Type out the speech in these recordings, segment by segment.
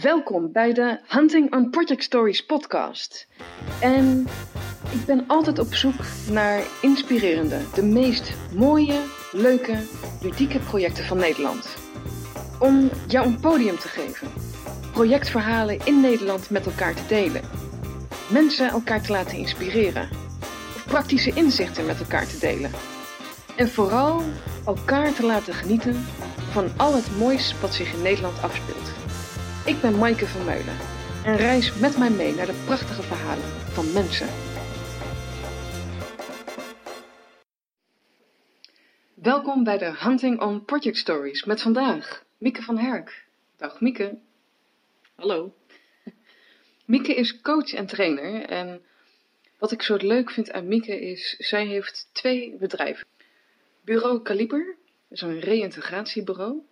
Welkom bij de Hunting on Project Stories podcast. En ik ben altijd op zoek naar inspirerende, de meest mooie, leuke, ludieke projecten van Nederland. Om jou een podium te geven, projectverhalen in Nederland met elkaar te delen, mensen elkaar te laten inspireren, of praktische inzichten met elkaar te delen. En vooral elkaar te laten genieten van al het moois wat zich in Nederland afspeelt. Ik ben Maaike van Meulen en reis met mij mee naar de prachtige verhalen van mensen. Welkom bij de Hunting on Project Stories met vandaag Mieke van Herk. Dag Mieke. Hallo. Mieke is coach en trainer en wat ik zo leuk vind aan Mieke is, zij heeft twee bedrijven. Bureau Kaliber, is een reïntegratiebureau.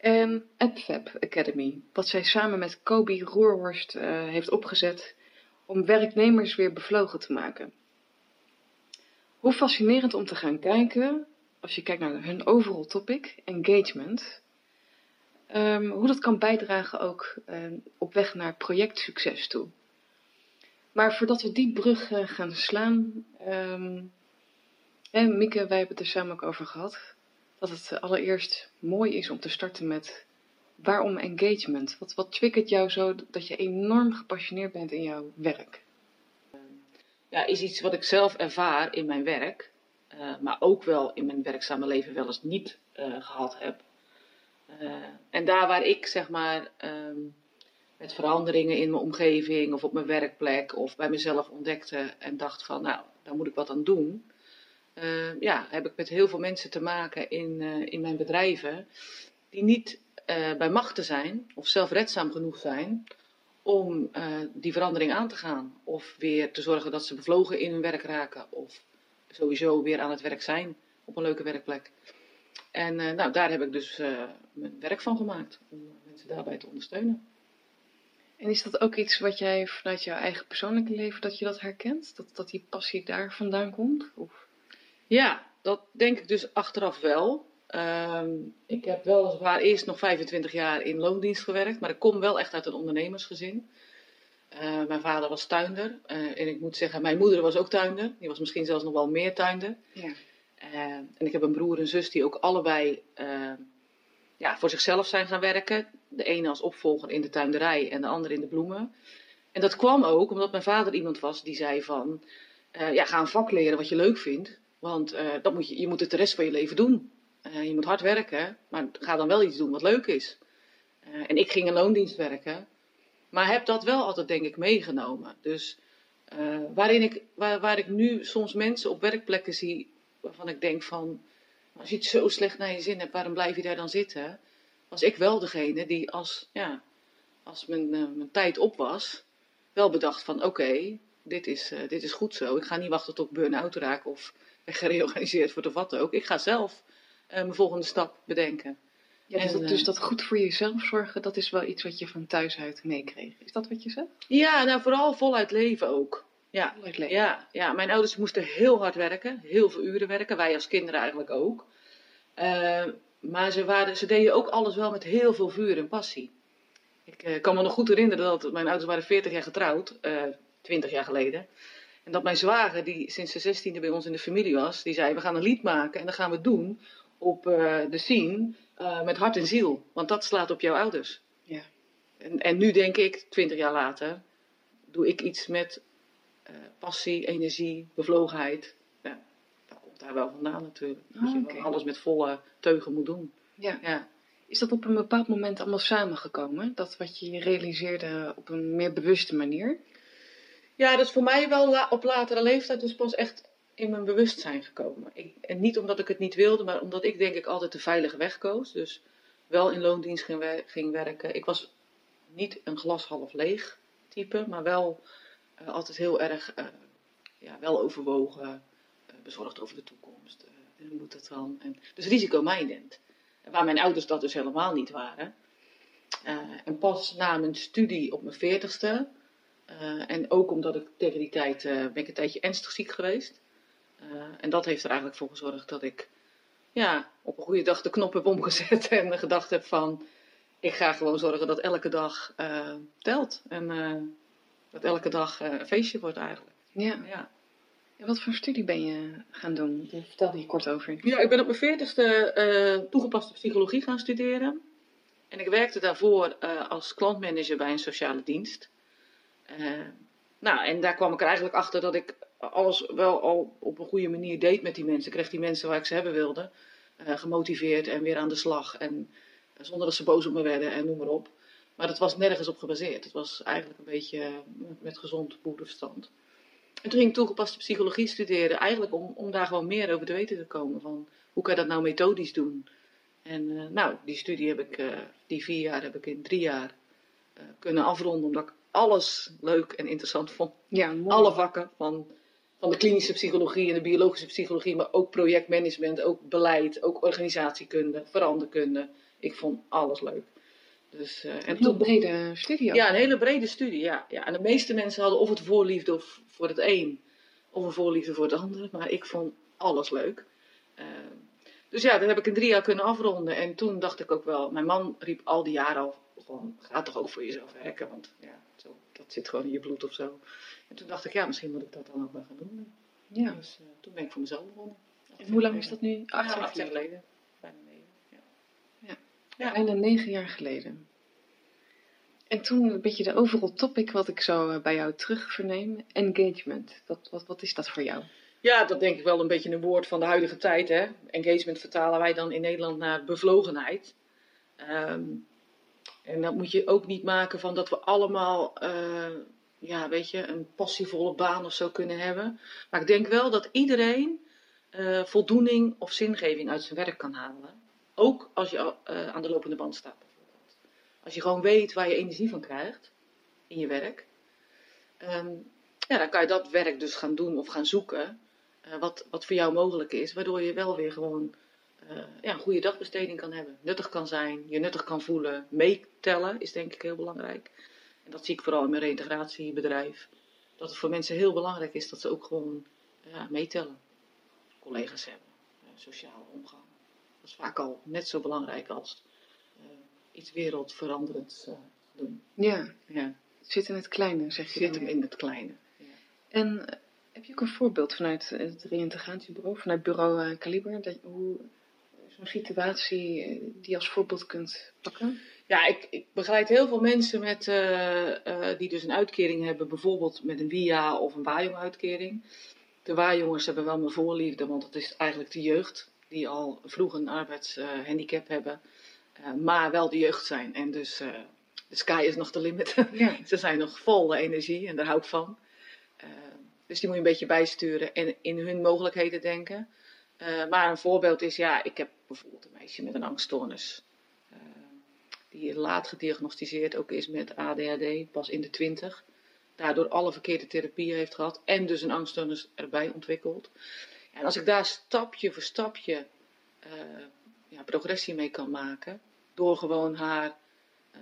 En AppFab Academy, wat zij samen met Kobe Roerhorst uh, heeft opgezet om werknemers weer bevlogen te maken. Hoe fascinerend om te gaan kijken, als je kijkt naar hun overall topic, engagement, um, hoe dat kan bijdragen ook uh, op weg naar projectsucces toe. Maar voordat we die brug uh, gaan slaan, en Mieke, wij hebben het er samen ook over gehad, dat het allereerst mooi is om te starten met waarom engagement? Wat, wat triggert jou zo dat je enorm gepassioneerd bent in jouw werk? Ja, is iets wat ik zelf ervaar in mijn werk, uh, maar ook wel in mijn werkzame leven wel eens niet uh, gehad heb. Uh, en daar waar ik zeg maar um, met veranderingen in mijn omgeving of op mijn werkplek of bij mezelf ontdekte en dacht van nou, daar moet ik wat aan doen uh, ja, heb ik met heel veel mensen te maken in, uh, in mijn bedrijven die niet uh, bij machten zijn of zelfredzaam genoeg zijn om die verandering aan te gaan. Of weer te zorgen dat ze bevlogen in hun werk raken of sowieso weer aan het werk zijn op een leuke werkplek. En nou, daar heb ik dus mijn werk van gemaakt om mensen daarbij te ondersteunen. En is dat ook iets wat jij vanuit jouw eigen persoonlijke leven, dat je dat herkent? Dat, dat die passie daar vandaan komt? Of? Ja, dat denk ik dus achteraf wel. Um, ik heb weliswaar eerst nog 25 jaar in loondienst gewerkt, maar ik kom wel echt uit een ondernemersgezin. Uh, mijn vader was tuinder uh, en ik moet zeggen, mijn moeder was ook tuinder. Die was misschien zelfs nog wel meer tuinder. Ja. Uh, en ik heb een broer en zus die ook allebei ja, voor zichzelf zijn gaan werken. De ene als opvolger in de tuinderij en de andere in de bloemen. En dat kwam ook omdat mijn vader iemand was die zei van, ja, ga een vak leren wat je leuk vindt. Want uh, dat moet je, je moet het de rest van je leven doen. Uh, je moet hard werken, maar ga dan wel iets doen wat leuk is. Uh, en ik ging in loondienst werken, maar heb dat wel altijd, denk ik, meegenomen. Dus waarin ik, waar, waar ik nu soms mensen op werkplekken zie waarvan ik denk van, als je het zo slecht naar je zin hebt, waarom blijf je daar dan zitten? Was ik wel degene die als, ja, als mijn, mijn tijd op was, wel bedacht van, oké, dit, is, dit is goed zo. Ik ga niet wachten tot ik burn-out raak of gereorganiseerd wordt of wat ook. Ik ga zelf uh, mijn volgende stap bedenken. Ja, dus, en, dat, dus dat goed voor jezelf zorgen, dat is wel iets wat je van thuis uit meekreeg. Is dat wat je zegt? Ja, nou vooral voluit leven ook. Ja, voluit leven. Ja, ja, mijn ouders moesten heel hard werken, heel veel uren werken. Wij als kinderen eigenlijk ook. Uh, maar ze, waren, ze deden ook alles wel met heel veel vuur en passie. Ik uh, kan me nog goed herinneren dat mijn ouders waren 40 jaar getrouwd, 20 jaar geleden. En dat mijn zwager, die sinds de zestiende bij ons in de familie was, die zei: We gaan een lied maken en dat gaan we doen op uh, de scene uh, met hart en ziel. Want dat slaat op jouw ouders. Ja. En, en nu denk ik, twintig jaar later, doe ik iets met uh, passie, energie, bevlogenheid. Ja, dat komt daar wel vandaan natuurlijk. Dat je okay. alles met volle teugen moet doen. Ja. ja. Is dat op een bepaald moment allemaal samengekomen? Dat wat je realiseerde op een meer bewuste manier? Ja, dat is voor mij wel op latere leeftijd dus pas echt in mijn bewustzijn gekomen. Ik, en niet omdat ik het niet wilde, maar omdat ik denk ik altijd de veilige weg koos. Dus wel in loondienst ging, ging werken. Ik was niet een glas half leeg type, maar wel uh, altijd heel erg uh, ja, wel overwogen, uh, bezorgd over de toekomst. hoe moet dat dan? En, dus risicomindend. Waar mijn ouders dat dus helemaal niet waren. en pas na mijn studie op mijn veertigste uh, en ook omdat ik tegen die tijd uh, ben ik een tijdje ernstig ziek geweest. Uh, en dat heeft er eigenlijk voor gezorgd dat ik ja, op een goede dag de knop heb omgezet en gedacht heb van ik ga gewoon zorgen dat elke dag eh, telt. En eh, dat elke dag eh, een feestje wordt eigenlijk. Ja. Ja. En wat voor studie ben je gaan doen? Daar vertelde je kort over. ja, ik ben op mijn veertigste eh toegepaste psychologie gaan studeren. En ik werkte daarvoor eh, als klantmanager bij een sociale dienst. Eh, nou, en daar kwam ik er eigenlijk achter dat ik alles wel al op een goede manier deed met die mensen. Ik kreeg die mensen waar ik ze hebben wilde. eh, gemotiveerd en weer aan de slag. En eh, zonder dat ze boos op me werden en noem maar op. Maar dat was nergens op gebaseerd. Het was eigenlijk een beetje met, gezond boerenverstand. En toen ging ik toegepaste psychologie studeren. Eigenlijk om, om daar gewoon meer over te weten te komen. Van hoe kan je dat nou methodisch doen? En nou, die studie heb ik, die vier jaar heb ik in drie jaar kunnen afronden. Omdat ik alles leuk en interessant vond. Ja, mooi. Alle vakken van, van de klinische psychologie en de biologische psychologie. Maar ook projectmanagement, ook beleid, ook organisatiekunde, veranderkunde. Ik vond alles leuk. Dus, Een en heel toen, brede studie ook. ja, een hele brede studie, ja. ja. En de meeste mensen hadden of het voorliefde of voor het een, of een voorliefde voor het ander. Maar ik vond alles leuk. Eh, dus ja, dat heb ik in drie jaar kunnen afronden. En toen dacht ik ook wel, mijn man riep al die jaren al gewoon, ga toch ook voor jezelf werken. Want ja, dat zit gewoon in je bloed of zo. En toen dacht ik, ja, misschien moet ik dat dan ook maar gaan doen. Ja. Dus eh, toen ben ik voor mezelf begonnen. En hoe lang is dat nu? Acht Acht jaar geleden. Bijna negen. Ja. Ja. Bijna negen jaar geleden. En toen een beetje de overall topic wat ik zo eh, bij jou terug verneem. Engagement. Wat, wat, wat is dat voor jou? Ja, dat denk ik wel een beetje een woord van de huidige tijd. Hè? Engagement vertalen wij dan in Nederland naar bevlogenheid. Ehm, en dat moet je ook niet maken van dat we allemaal, eh, ja, weet je, een passievolle baan of zo kunnen hebben. Maar ik denk wel dat iedereen eh, voldoening of zingeving uit zijn werk kan halen. Ook als je eh, aan de lopende band staat bijvoorbeeld. Als je gewoon weet waar je energie van krijgt in je werk. Ehm, ja, dan kan je dat werk dus gaan doen of gaan zoeken. wat, wat voor jou mogelijk is. Waardoor je wel weer gewoon ja, een goede dagbesteding kan hebben. Nuttig kan zijn, je nuttig kan voelen. Meetellen is denk ik heel belangrijk. En dat zie ik vooral in mijn reintegratiebedrijf. Dat het voor mensen heel belangrijk is dat ze ook gewoon ja, meetellen. Collega's hebben, eh, sociale omgang. Dat is vaak al net zo belangrijk als eh, iets wereldveranderends eh, doen. Ja, Ja, het zit in het kleine, zeg je. zit dan hem in het kleine. Ja. En eh, heb je ook een voorbeeld vanuit het reïntegratiebureau, vanuit bureau eh, Kaliber, dat, hoe zo'n situatie eh, die je als voorbeeld kunt pakken? Ja, ik, ik begeleid heel veel mensen met, eh, eh, die dus een uitkering hebben, bijvoorbeeld met een WIA of een WAJONG-uitkering. De WAJONGers hebben wel mijn voorliefde, want het is eigenlijk de jeugd die al vroeg een arbeidshandicap hebben, maar wel de jeugd zijn. En dus de sky is nog de limit. Ja. Ze zijn nog vol energie en daar hou ik van. Dus die moet je een beetje bijsturen en in hun mogelijkheden denken. Maar een voorbeeld is, ja, ik heb bijvoorbeeld een meisje met een angststoornis. eh, die laat gediagnosticeerd ook is met ADHD, pas in de twintig. Daardoor alle verkeerde therapieën heeft gehad en dus een angststoornis erbij ontwikkeld. En als ik daar stapje voor stapje eh, ja, progressie mee kan maken, door gewoon haar eh,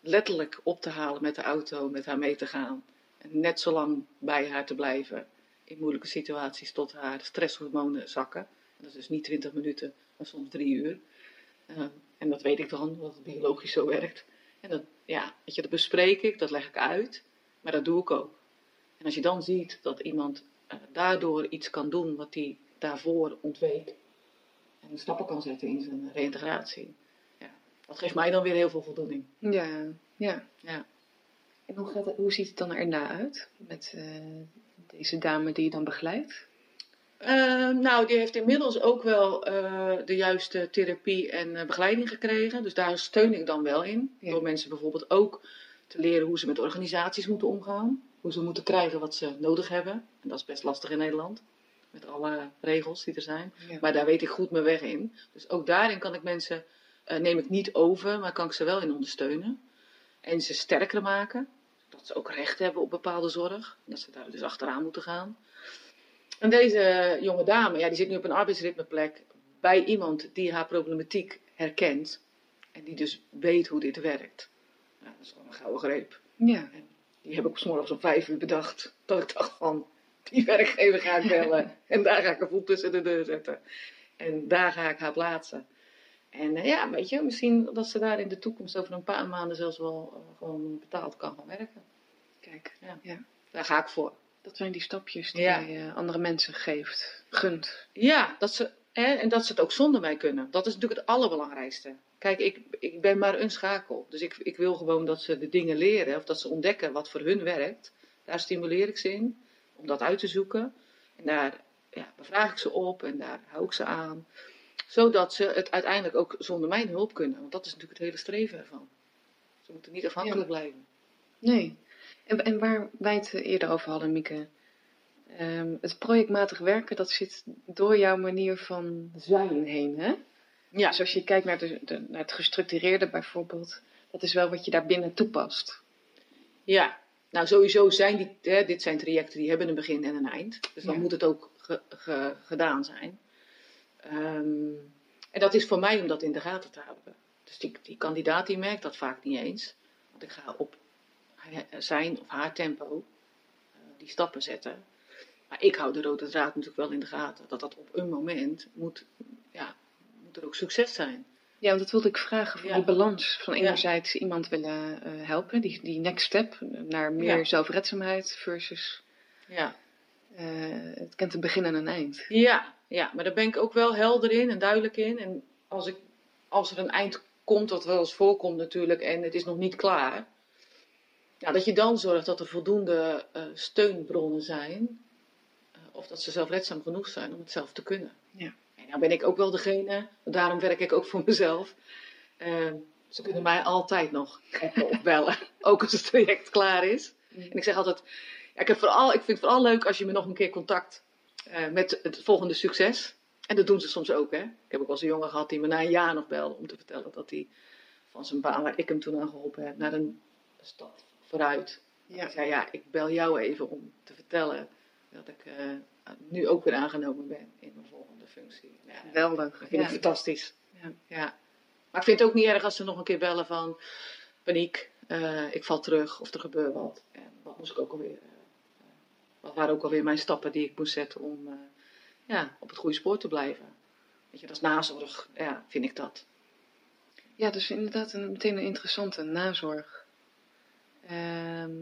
letterlijk op te halen met de auto, met haar mee te gaan. En net zo lang bij haar te blijven in moeilijke situaties tot haar stresshormonen zakken. En dat is dus niet 20 minuten, soms drie uur. Eh, en dat weet ik dan, dat het biologisch zo werkt. En dat, ja, weet je, dat bespreek ik, dat leg ik uit, maar dat doe ik ook. En als je dan ziet dat iemand eh, daardoor iets kan doen wat hij daarvoor ontweek, en stappen kan zetten in zijn reïntegratie, ja, dat geeft mij dan weer heel veel voldoening. Ja, ja. Ja. En hoe, gaat het, hoe ziet het dan erna uit met eh, deze dame die je dan begeleidt? Eh, nou, die heeft inmiddels ook wel eh, de juiste therapie en eh, begeleiding gekregen. Dus daar steun ik dan wel in. Ja. Door mensen bijvoorbeeld ook te leren hoe ze met organisaties moeten omgaan. Hoe ze moeten krijgen wat ze nodig hebben. En dat is best lastig in Nederland. Met alle regels die er zijn. Ja. Maar daar weet ik goed mijn weg in. Dus ook daarin kan ik mensen, eh, neem ik niet over, maar kan ik ze wel in ondersteunen. En ze sterker maken. Dat ze ook recht hebben op bepaalde zorg. Dat ze daar dus achteraan moeten gaan. En deze jonge dame, ja, die zit nu op een arbeidsritmeplek bij iemand die haar problematiek herkent. En die dus weet hoe dit werkt. Ja, dat is gewoon een gouden greep. Ja. Die heb ik op 's morgens om vijf uur bedacht. Dat ik dacht van, die werkgever ga ik bellen. en daar ga ik een voet tussen de deur zetten. En daar ga ik haar plaatsen. En eh, ja, weet je, misschien dat ze daar in de toekomst over een paar maanden zelfs wel eh, gewoon betaald kan gaan werken. Kijk, Ja. ja. Daar ga ik voor. Dat zijn die stapjes die Ja. je eh, andere mensen geeft, gunt. Ja, dat ze, hè, en dat ze het ook zonder mij kunnen. Dat is natuurlijk het allerbelangrijkste. Kijk, ik, ik ben maar een schakel. Dus ik, ik wil gewoon dat ze de dingen leren. Of dat ze ontdekken wat voor hun werkt. Daar stimuleer ik ze in. Om dat uit te zoeken. En daar ja, bevraag ik ze op. En daar hou ik ze aan. Zodat ze het uiteindelijk ook zonder mijn hulp kunnen. Want dat is natuurlijk het hele streven ervan. Ze moeten niet afhankelijk blijven. Nee. En, waar wij het eerder over hadden, Mieke. ehm, het projectmatig werken, dat zit door jouw manier van zijn heen, hè? Ja, Dus als je kijkt naar, de, de- naar het gestructureerde bijvoorbeeld, dat is wel wat je daar binnen toepast. Ja, nou sowieso zijn die, hè, dit zijn trajecten die hebben een begin en een eind. Dus dan Ja. moet het ook ge- ge- gedaan zijn. Ehm, en dat is voor mij om dat in de gaten te houden. Dus die, die kandidaat die merkt dat vaak niet eens. Want ik ga op zijn of haar tempo eh, die stappen zetten. Maar ik hou de rode draad natuurlijk wel in de gaten. Dat dat op een moment moet, ja, moet er ook succes zijn. Ja, want dat wilde ik vragen voor Ja. die balans van Ja. enerzijds iemand willen eh, helpen, die, die next step naar meer Ja. zelfredzaamheid versus Ja. eh, het kent een begin en een eind. Ja, ja, maar daar ben ik ook wel helder in en duidelijk in. En als, ik, als er een eind komt, wat wel eens voorkomt natuurlijk, en het is nog niet klaar, dat je dan zorgt dat er voldoende eh, steunbronnen zijn, eh, of dat ze zelfredzaam genoeg zijn om het zelf te kunnen. Ja. En dan ben ik ook wel degene, daarom werk ik ook voor mezelf. Eh, ze kunnen mij altijd nog appen of bellen, ook als het traject klaar is. En ik zeg altijd, ja, ik, heb vooral, ik vind het vooral leuk als je me nog een keer contact eh, met het volgende succes. En dat doen ze soms ook, hè. Ik heb ook wel eens een jongen gehad die me na een jaar nog belde om te vertellen dat hij van zijn baan, waar ik hem toen aan geholpen heb, naar een stap vooruit. Ja. Ik zei, ja, ik bel jou even om te vertellen dat ik eh, nu ook weer aangenomen ben in mijn volgende functie. Ja, Geweldig. dat vind ik Ja. fantastisch. Ja. Ja. Maar ik vind het ook niet erg als ze nog een keer bellen van paniek, eh, ik val terug of er gebeurt wat. En wat moest ik ook alweer, eh, wat waren ook alweer mijn stappen die ik moest zetten om ja, op het goede spoor te blijven. Weet je, dat is nazorg, ja, vind ik dat. Ja, dus inderdaad een, meteen een interessante nazorg. Ehm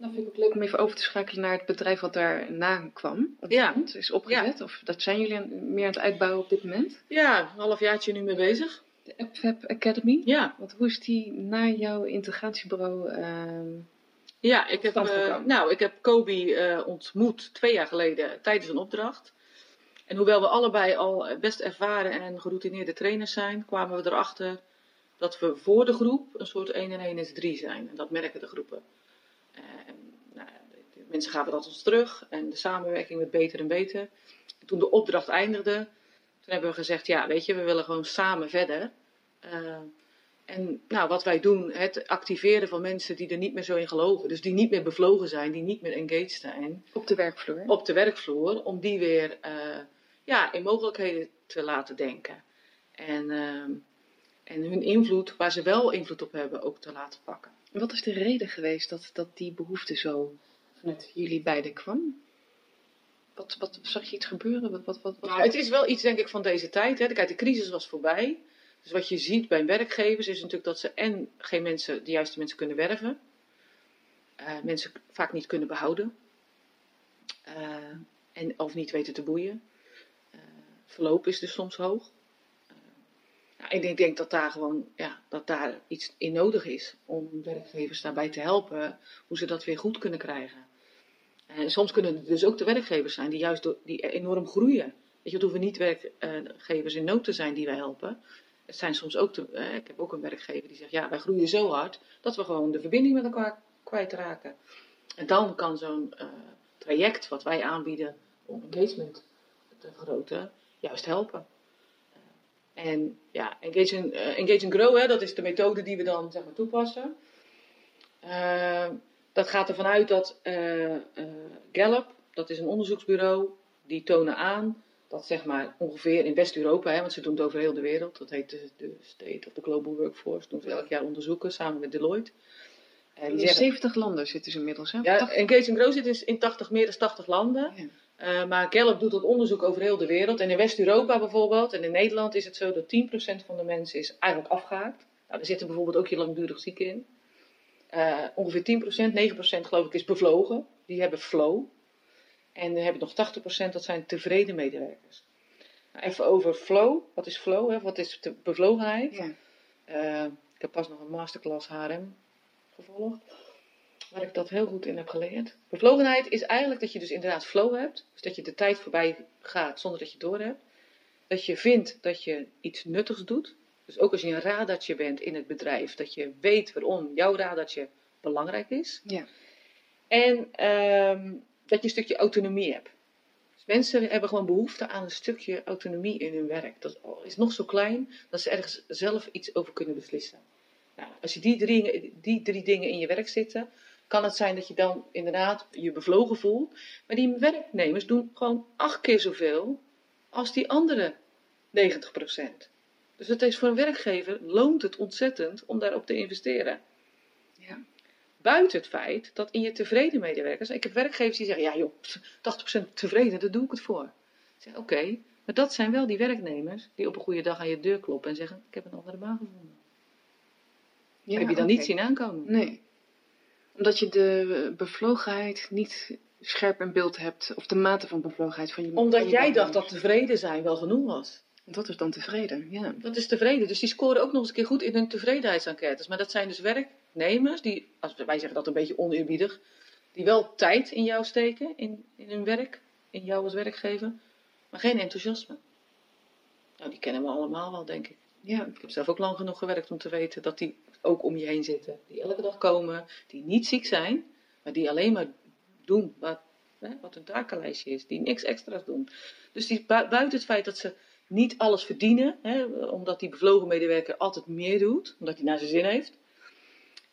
nou vind ik ook leuk om even over te schakelen naar het bedrijf wat daarna kwam. Ja. is opgezet. Of dat zijn jullie meer aan het uitbouwen op dit moment. Ja, een halfjaartje nu mee bezig. De AppFab Academy. Ja, Want hoe is die na jouw integratiebureau? ehm, ja ik, heb, gekomen. nou, ik heb Kobe eh, ontmoet twee jaar geleden tijdens een opdracht. En hoewel we allebei al best ervaren en geroutineerde trainers zijn, kwamen we erachter dat we voor de groep een soort 1 en 1 is 3 zijn. En dat merken de groepen. En, nou, de, mensen gaven dat ons terug en de samenwerking werd beter en beter. En toen de opdracht eindigde, toen hebben we gezegd, ja weet je, we willen gewoon samen verder. Eh, en nou, wat wij doen, het activeren van mensen die er niet meer zo in geloven. Dus die niet meer bevlogen zijn, die niet meer engaged zijn op de werkvloer. op de werkvloer om die weer eh, ja, in mogelijkheden te laten denken. En, ehm, en hun invloed, waar ze wel invloed op hebben, ook te laten pakken. En Wat is de reden geweest dat, dat die behoefte zo vanuit jullie beiden kwam? Wat, wat zag je iets gebeuren? Wat, wat, wat, wat- Nou, het is wel iets, denk ik, van deze tijd. Hè. Kijk, de crisis was voorbij. Dus wat je ziet bij werkgevers is natuurlijk dat ze en geen mensen, de juiste mensen kunnen werven. eh, mensen vaak niet kunnen behouden. eh, en, of niet weten te boeien. Eh, verloop is dus soms hoog. Nou, ik denk dat daar gewoon ja, dat daar iets in nodig is om werkgevers daarbij te helpen hoe ze dat weer goed kunnen krijgen. En soms kunnen het dus ook de werkgevers zijn die juist die enorm groeien. Weet je, het hoeven niet werkgevers in nood te zijn die wij helpen. Het zijn soms ook, de, ik heb ook een werkgever die zegt, ja, wij groeien zo hard dat we gewoon de verbinding met elkaar kwijtraken. En dan kan zo'n eh, traject wat wij aanbieden om engagement te vergroten, juist helpen. En ja, engage and, eh, engage and grow, hè, dat is de methode die we dan zeg maar, toepassen. Eh, dat gaat ervan uit dat eh, Gallup, dat is een onderzoeksbureau, die tonen aan dat zeg maar ongeveer in West-Europa, want ze doen het over heel de wereld, dat heet de, de State of the Global Workforce, doen ze elk jaar onderzoeken samen met Deloitte. En in die zeggen, 70 landen zitten ze inmiddels, hè? ja, 80. Engage and Grow zit in, in 80, meer dan 80 landen. Ja. Eh, maar Gallup doet dat onderzoek over heel de wereld. En in West-Europa bijvoorbeeld, en in Nederland is het zo dat 10% van de mensen is eigenlijk afgehaakt. Nou, er zitten bijvoorbeeld ook je langdurig zieken in. Uh, ongeveer 10%, 9% geloof ik is bevlogen. Die hebben flow. En dan hebben nog 80% dat zijn tevreden medewerkers. Nou, even over flow. Wat is flow? Hè? Wat is de bevlogenheid? Ja. Uh, ik heb pas nog een masterclass HRM gevolgd. Waar ik dat heel goed in heb geleerd. Bevlogenheid is eigenlijk dat je dus inderdaad flow hebt. Dus dat je de tijd voorbij gaat zonder dat je het door hebt. Dat je vindt dat je iets nuttigs doet. Dus ook als je een radartje bent in het bedrijf. Dat je weet waarom jouw radartje belangrijk is. Ja. En um, dat je een stukje autonomie hebt. Dus mensen hebben gewoon behoefte aan een stukje autonomie in hun werk. Dat is nog zo klein dat ze ergens zelf iets over kunnen beslissen. Nou, als je die drie, die drie dingen in je werk zitten, kan het zijn dat je dan inderdaad je bevlogen voelt. Maar die werknemers doen gewoon acht keer zoveel als die andere 90% Dus het is voor een werkgever loont het ontzettend om daarop te investeren. Ja. Buiten het feit dat in je tevreden medewerkers, ik heb werkgevers die zeggen, ja joh, 80% tevreden, daar doe ik het voor. Ik zeg, oké, maar dat zijn wel die werknemers die op een goede dag aan je deur kloppen en zeggen, ik heb een andere baan gevonden. Ja, heb je dan niet zien aankomen? Nee. Omdat je de bevlogenheid niet scherp in beeld hebt. Of de mate van bevlogenheid van je van Omdat je jij dacht dat tevreden zijn wel genoeg was. Dat is dan tevreden, ja. Dat is tevreden. Dus die scoren ook nog eens een keer goed in hun tevredenheidsenquêtes. Maar dat zijn dus werknemers die, als wij zeggen dat een beetje oneerbiedig, die wel tijd in jou steken, in, in hun werk, in jou als werkgever, maar geen enthousiasme. Nou, die kennen we allemaal wel, denk ik. Ja, Ik heb zelf ook lang genoeg gewerkt om te weten dat die ook om je heen zitten. Die elke dag komen, die niet ziek zijn, maar die alleen maar doen wat, hè, wat takenlijstje is. Die niks extra's doen. Dus die, bui- buiten het feit dat ze niet alles verdienen, hè, omdat die bevlogen medewerker altijd meer doet, omdat hij naar zijn zin heeft,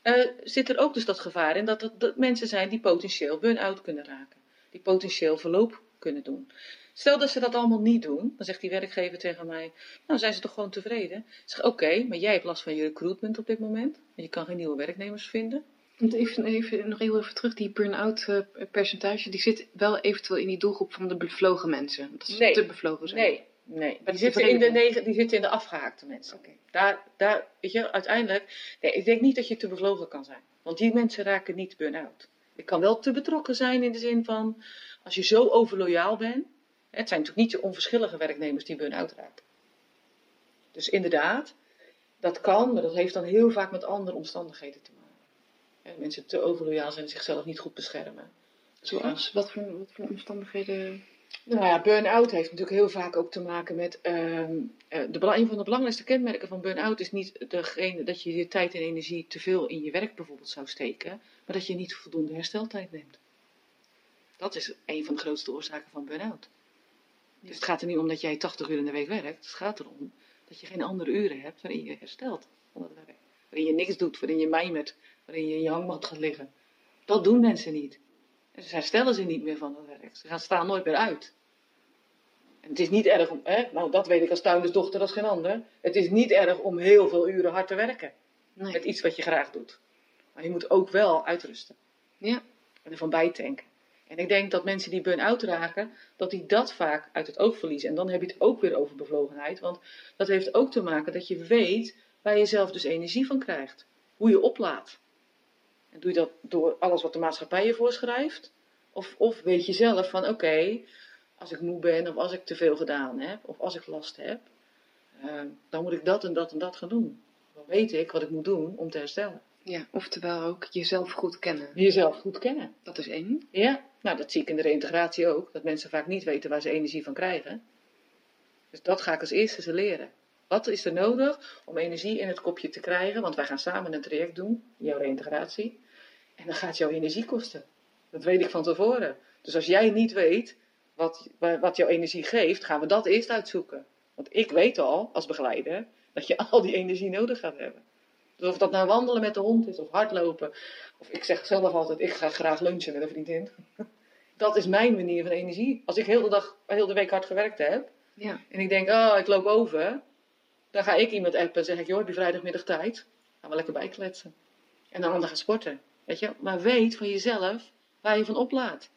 eh, zit er ook dus dat gevaar in dat het dat mensen zijn die potentieel burn-out kunnen raken. Die potentieel verloop kunnen doen. Stel dat ze dat allemaal niet doen, dan zegt die werkgever tegen mij, nou zijn ze toch gewoon tevreden? Ik zeg, oké, maar jij hebt last van je recruitment op dit moment. En je kan geen nieuwe werknemers vinden. Want even, even, nog heel even terug, die burn-out eh, percentage, die zit wel eventueel in die doelgroep van de bevlogen mensen. Dat ze Nee. te bevlogen zijn. Nee, nee. Maar Die zitten, in de negen, die zitten in de afgehaakte mensen. Daar, daar, weet je, uiteindelijk, nee, ik denk niet dat je te bevlogen kan zijn. Want die mensen raken niet burn-out. Je kan wel te betrokken zijn in de zin van, als je zo overloyaal bent, het zijn natuurlijk niet je onverschillige werknemers die burn-out raken. Dus inderdaad, dat kan, maar dat heeft dan heel vaak met andere omstandigheden te maken. Mensen te overloyaal zijn en zichzelf niet goed beschermen. Zoals? Wat voor, wat voor omstandigheden? Nou ja, burn-out heeft natuurlijk heel vaak ook te maken met. ehm, eh, de, een van de belangrijkste kenmerken van burn-out is niet degene dat je je tijd en energie te veel in je werk bijvoorbeeld zou steken, maar dat je niet voldoende hersteltijd neemt. Dat is een van de grootste oorzaken van burn-out. Dus het gaat er niet om dat jij 80 uur in de week werkt. Het gaat erom dat je geen andere uren hebt waarin je herstelt van het werk. Waarin je niks doet, waarin je mijmert, waarin je in je hangmat gaat liggen. Dat doen mensen niet. En ze herstellen ze niet meer van het werk. Ze gaan staan nooit meer uit. En het is niet erg om, hè, nou dat weet ik als tuindersdochter als geen ander. Het is niet erg om heel veel uren hard te werken. Nee. Met iets wat je graag doet. Maar je moet ook wel uitrusten. Ja. En ervan bijtanken. En ik denk dat mensen die burn-out raken, dat die dat vaak uit het oog verliezen. En dan heb je het ook weer over bevlogenheid. Want dat heeft ook te maken dat je weet waar je zelf dus energie van krijgt. Hoe je oplaadt. En doe je dat door alles wat de maatschappij je voorschrijft? Of, of weet je zelf van oké, als ik moe ben of als ik te veel gedaan heb of als ik last heb, eh, dan moet ik dat en dat en dat gaan doen. Dan weet ik wat ik moet doen om te herstellen. ja, oftewel ook jezelf goed kennen. Jezelf goed kennen. Dat is één. Ja, nou dat zie ik in de reïntegratie ook. Dat mensen vaak niet weten waar ze energie van krijgen. Dus dat ga ik als eerste ze leren. Wat is er nodig om energie in het kopje te krijgen? Want wij gaan samen een traject doen, jouw reïntegratie. En dan gaat jouw energie kosten. Dat weet ik van tevoren. Dus als jij niet weet wat, wa- wat jouw energie geeft, gaan we dat eerst uitzoeken. Want ik weet al, als begeleider, dat je al die energie nodig gaat hebben. Dus of dat nou wandelen met de hond is, of hardlopen. Of ik zeg zelf altijd, ik ga graag lunchen met een vriendin. Dat is mijn manier van energie. Als ik heel de dag, heel de week hard gewerkt heb, Ja. en ik denk, oh, ik loop over. Dan ga ik iemand appen en zeg ik, joh, heb je vrijdagmiddag tijd? Gaan we lekker bijkletsen. En dan ander gaan sporten. Weet je? Maar weet van jezelf waar je van oplaadt.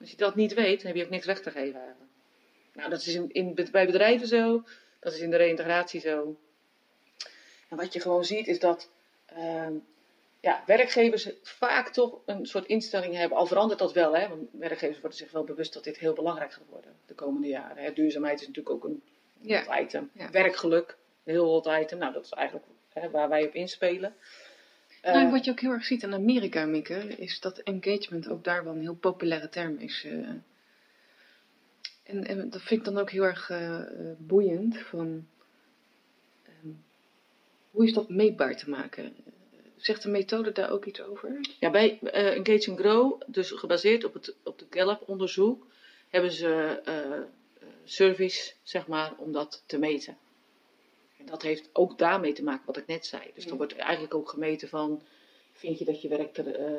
Als je dat niet weet, dan heb je ook niks weg te geven eigenlijk. Nou, dat is in, in, bij bedrijven zo, dat is in de reïntegratie zo. En wat je gewoon ziet is dat ehm, ja, werkgevers vaak toch een soort instelling hebben. Al verandert dat wel, hè, want werkgevers worden zich wel bewust dat dit heel belangrijk gaat worden de komende jaren. Hè. Duurzaamheid is natuurlijk ook een Ja. hot item. Ja. Werkgeluk, een heel hot item. Nou, dat is eigenlijk hè, waar wij op inspelen. Eh, Nou, wat je ook heel erg ziet in Amerika, Mieke, is dat engagement ook daar wel een heel populaire term is. eh. En, en dat vind ik dan ook heel erg eh, eh, boeiend. Van, hoe is dat meetbaar te maken? Zegt de methode daar ook iets over? Ja, bij eh, Engage and Grow, dus gebaseerd op het, op de Gallup-onderzoek, hebben ze eh, surveys, zeg maar, om dat te meten. En dat heeft ook daarmee te maken wat ik net zei. Dus er wordt eigenlijk ook gemeten van, vind je dat je werk er eh,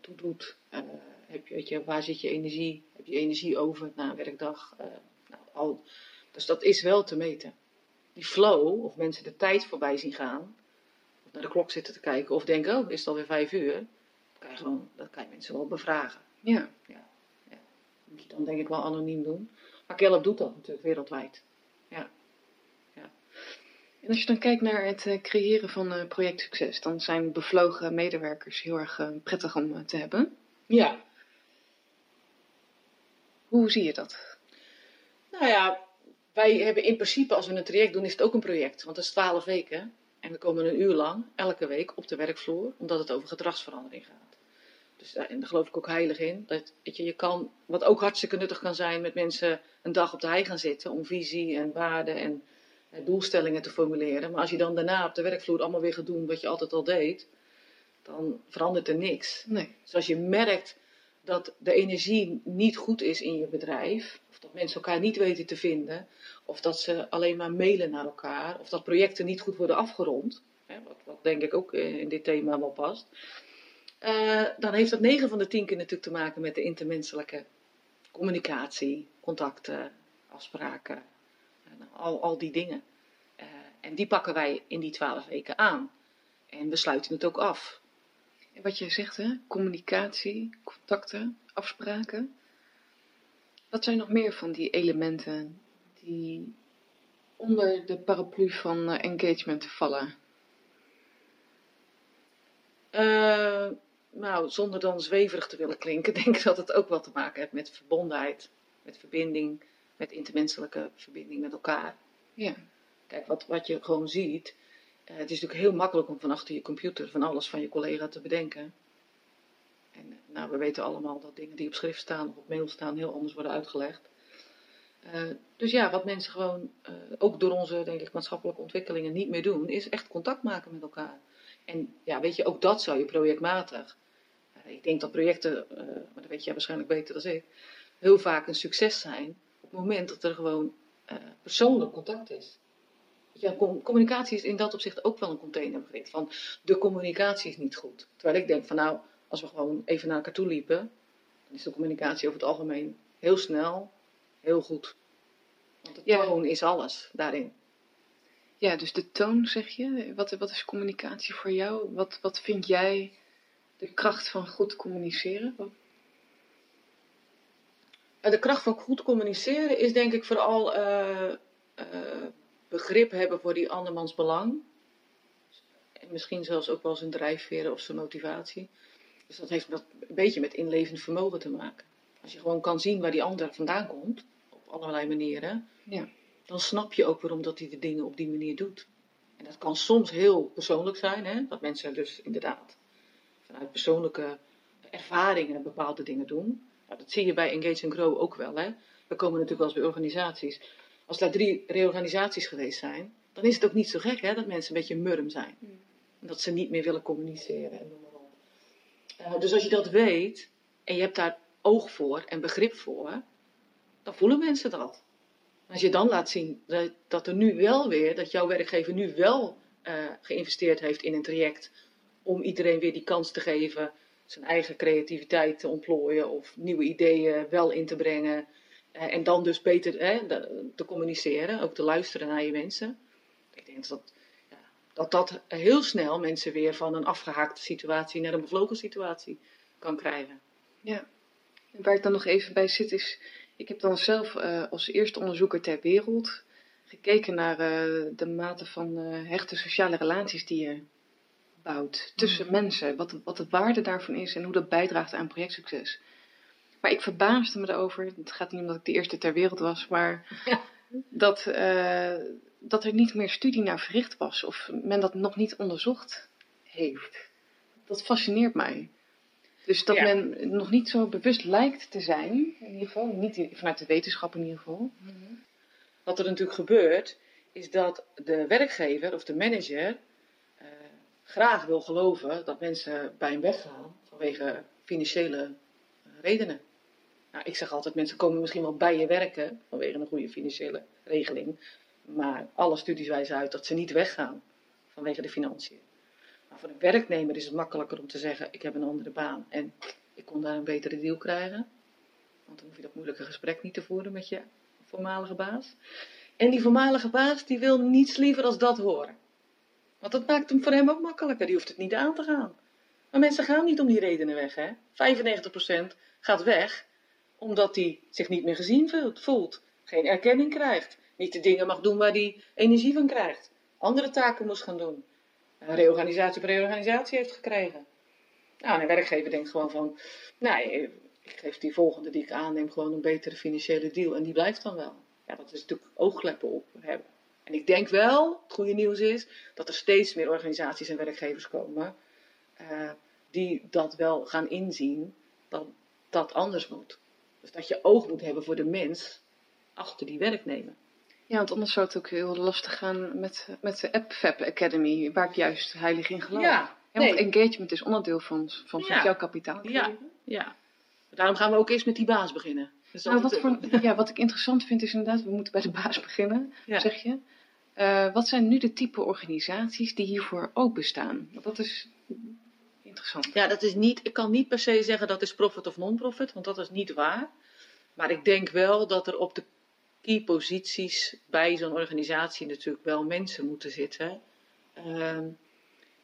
toe doet? Heb je, weet je, waar zit je energie? Heb je energie over na een werkdag? Nou, al, dus dat is wel te meten. Die flow, of mensen de tijd voorbij zien gaan, of naar de klok zitten te kijken, of denken, oh, is het alweer vijf uur? Dat kan je, gewoon, dat kan je mensen wel bevragen. Ja. Dat moet je dan denk ik wel anoniem doen. Maar Gallup doet dat natuurlijk wereldwijd. En als je dan kijkt naar het eh, creëren van eh, projectsucces, dan zijn bevlogen medewerkers heel erg eh, prettig om te hebben. Ja. Hoe zie je dat? Nou ja, wij hebben in principe, als we een traject doen, is het ook een project. Want dat is twaalf weken. En we komen een uur lang, elke week, op de werkvloer, omdat het over gedragsverandering gaat. Dus daar, en daar geloof ik ook heilig in. Dat, weet je, je kan, wat ook hartstikke nuttig kan zijn, met mensen een dag op de hei gaan zitten om visie en waarden en eh, doelstellingen te formuleren. Maar als je dan daarna op de werkvloer allemaal weer gaat doen wat je altijd al deed, dan verandert er niks. Nee. Dus als je merkt dat de energie niet goed is in je bedrijf, of dat mensen elkaar niet weten te vinden, of dat ze alleen maar mailen naar elkaar, of dat projecten niet goed worden afgerond, hè, wat, wat denk ik ook eh, in dit thema wel past, eh, dan heeft dat 9 van de 10 keer natuurlijk te maken met de intermenselijke communicatie, contacten, afspraken, al, al die dingen. Eh, en die pakken wij in die 12 weken aan. En we sluiten het ook af. Wat jij zegt, hè? communicatie, contacten, afspraken. Wat zijn nog meer van die elementen die onder de paraplu van eh, engagement vallen? Eh, nou, zonder dan zweverig te willen klinken, denk ik dat het ook wel te maken heeft met verbondenheid, met verbinding, met intermenselijke verbinding met elkaar. Ja. Kijk, wat, wat je gewoon ziet, het is natuurlijk heel makkelijk om van achter je computer van alles van je collega te bedenken. En eh, nou, we weten allemaal dat dingen die op schrift staan of op mail staan heel anders worden uitgelegd. Eh, dus ja, wat mensen gewoon, eh, ook door onze, denk ik, maatschappelijke ontwikkelingen niet meer doen, is echt contact maken met elkaar. En ja, weet je, ook dat zou je projectmatig. eh, ik denk dat projecten, eh, maar dat weet jij waarschijnlijk beter dan ik, heel vaak een succes zijn op het moment dat er gewoon eh, persoonlijk contact is. Ja, com- communicatie is in dat opzicht ook wel een containerbegrip. Van de communicatie is niet goed. Terwijl ik denk van nou, als we gewoon even naar elkaar toe liepen, dan is de communicatie over het algemeen heel snel, heel goed. Want de Ja. toon is alles daarin. ja, dus de toon zeg je. Wat, wat is communicatie voor jou? Wat, wat vind jij de kracht van goed communiceren? Wat- En de kracht van goed communiceren is denk ik vooral eh, eh, begrip hebben voor die andermans belang. En misschien zelfs ook wel zijn drijfveren of zijn motivatie. Dus dat heeft een beetje met inlevend vermogen te maken. Als je gewoon kan zien waar die ander vandaan komt, op allerlei manieren, Ja. dan snap je ook waarom dat hij de dingen op die manier doet. En dat kan soms heel persoonlijk zijn, hè? dat mensen dus inderdaad vanuit persoonlijke ervaringen bepaalde dingen doen. Nou, dat zie je bij Engage and Grow ook wel. Hè? We komen natuurlijk wel eens bij organisaties. Als daar drie reorganisaties geweest zijn, dan is het ook niet zo gek hè, dat mensen een beetje murm zijn. Mm. En dat ze niet meer willen communiceren en noem maar op. Eh, dus als je dat weet en je hebt daar oog voor en begrip voor, dan voelen mensen dat. Als je dan laat zien dat, dat er nu wel weer, dat jouw werkgever nu wel eh, geïnvesteerd heeft in een traject om iedereen weer die kans te geven zijn eigen creativiteit te ontplooien of nieuwe ideeën wel in te brengen. Eh, en dan dus beter hè, de- te communiceren, ook te luisteren naar je mensen. Ik denk dat ja, dat, dat heel snel mensen weer van een afgehaakte situatie naar een bevlogen situatie kan krijgen. Ja. Waar ik dan nog even bij zit is, ik heb dan zelf uh, als eerste onderzoeker ter wereld gekeken naar uh, de mate van uh, hechte sociale relaties die je bouwt tussen mm. mensen. Wat, wat de waarde daarvan is en hoe dat bijdraagt aan projectsucces. Maar ik verbaasde me erover, het gaat niet omdat ik de eerste ter wereld was, maar ja. dat, dat er niet meer studie naar verricht was of men dat nog niet onderzocht heeft. Dat fascineert mij. Dus dat men nog niet zo bewust lijkt te zijn, in ieder geval, niet vanuit de wetenschap in ieder geval. Wat er natuurlijk gebeurt, is dat de werkgever of de manager uh, graag wil geloven dat mensen bij hem weggaan vanwege financiële redenen. Nou, ik zeg altijd, mensen komen misschien wel bij je werken vanwege een goede financiële regeling. Maar alle studies wijzen uit dat ze niet weggaan vanwege de financiën. Maar voor een werknemer is het makkelijker om te zeggen: ik heb een andere baan en ik kon daar een betere deal krijgen. Want dan hoef je dat moeilijke gesprek niet te voeren met je voormalige baas. En die voormalige baas die wil niets liever als dat horen. Want dat maakt hem voor hem ook makkelijker. Die hoeft het niet aan te gaan. Maar mensen gaan niet om die redenen weg. Hè? 95% gaat weg omdat hij zich niet meer gezien voelt. Geen erkenning krijgt. Niet de dingen mag doen waar hij energie van krijgt. Andere taken moest gaan doen reorganisatie op reorganisatie heeft gekregen. Nou, een werkgever denkt gewoon van, nee, ik geef die volgende die ik aanneem gewoon een betere financiële deal en die blijft dan wel. Ja, dat is natuurlijk oogkleppen op hebben. En ik denk wel, het goede nieuws is, dat er steeds meer organisaties en werkgevers komen uh, die dat wel gaan inzien, dat dat anders moet. Dus dat je oog moet hebben voor de mens achter die werknemer. Ja, want anders zou het ook heel lastig gaan met, met de App Fab Academy, waar ik juist heilig in geloof. Ja, nee. want engagement is onderdeel van, van, jouw kapitaal. Ja, ja. Daarom gaan we ook eerst met die baas beginnen. Nou, wat, voor, ja, wat ik interessant vind is inderdaad, we moeten bij de baas beginnen, zeg je. Uh, wat zijn nu de type organisaties die hiervoor openstaan? Want dat is interessant. Ja, dat is niet, ik kan niet per se zeggen dat is profit of non-profit, want dat is niet waar. Maar ik denk wel dat er op de key posities bij zo'n organisatie natuurlijk wel mensen moeten zitten. Ehm,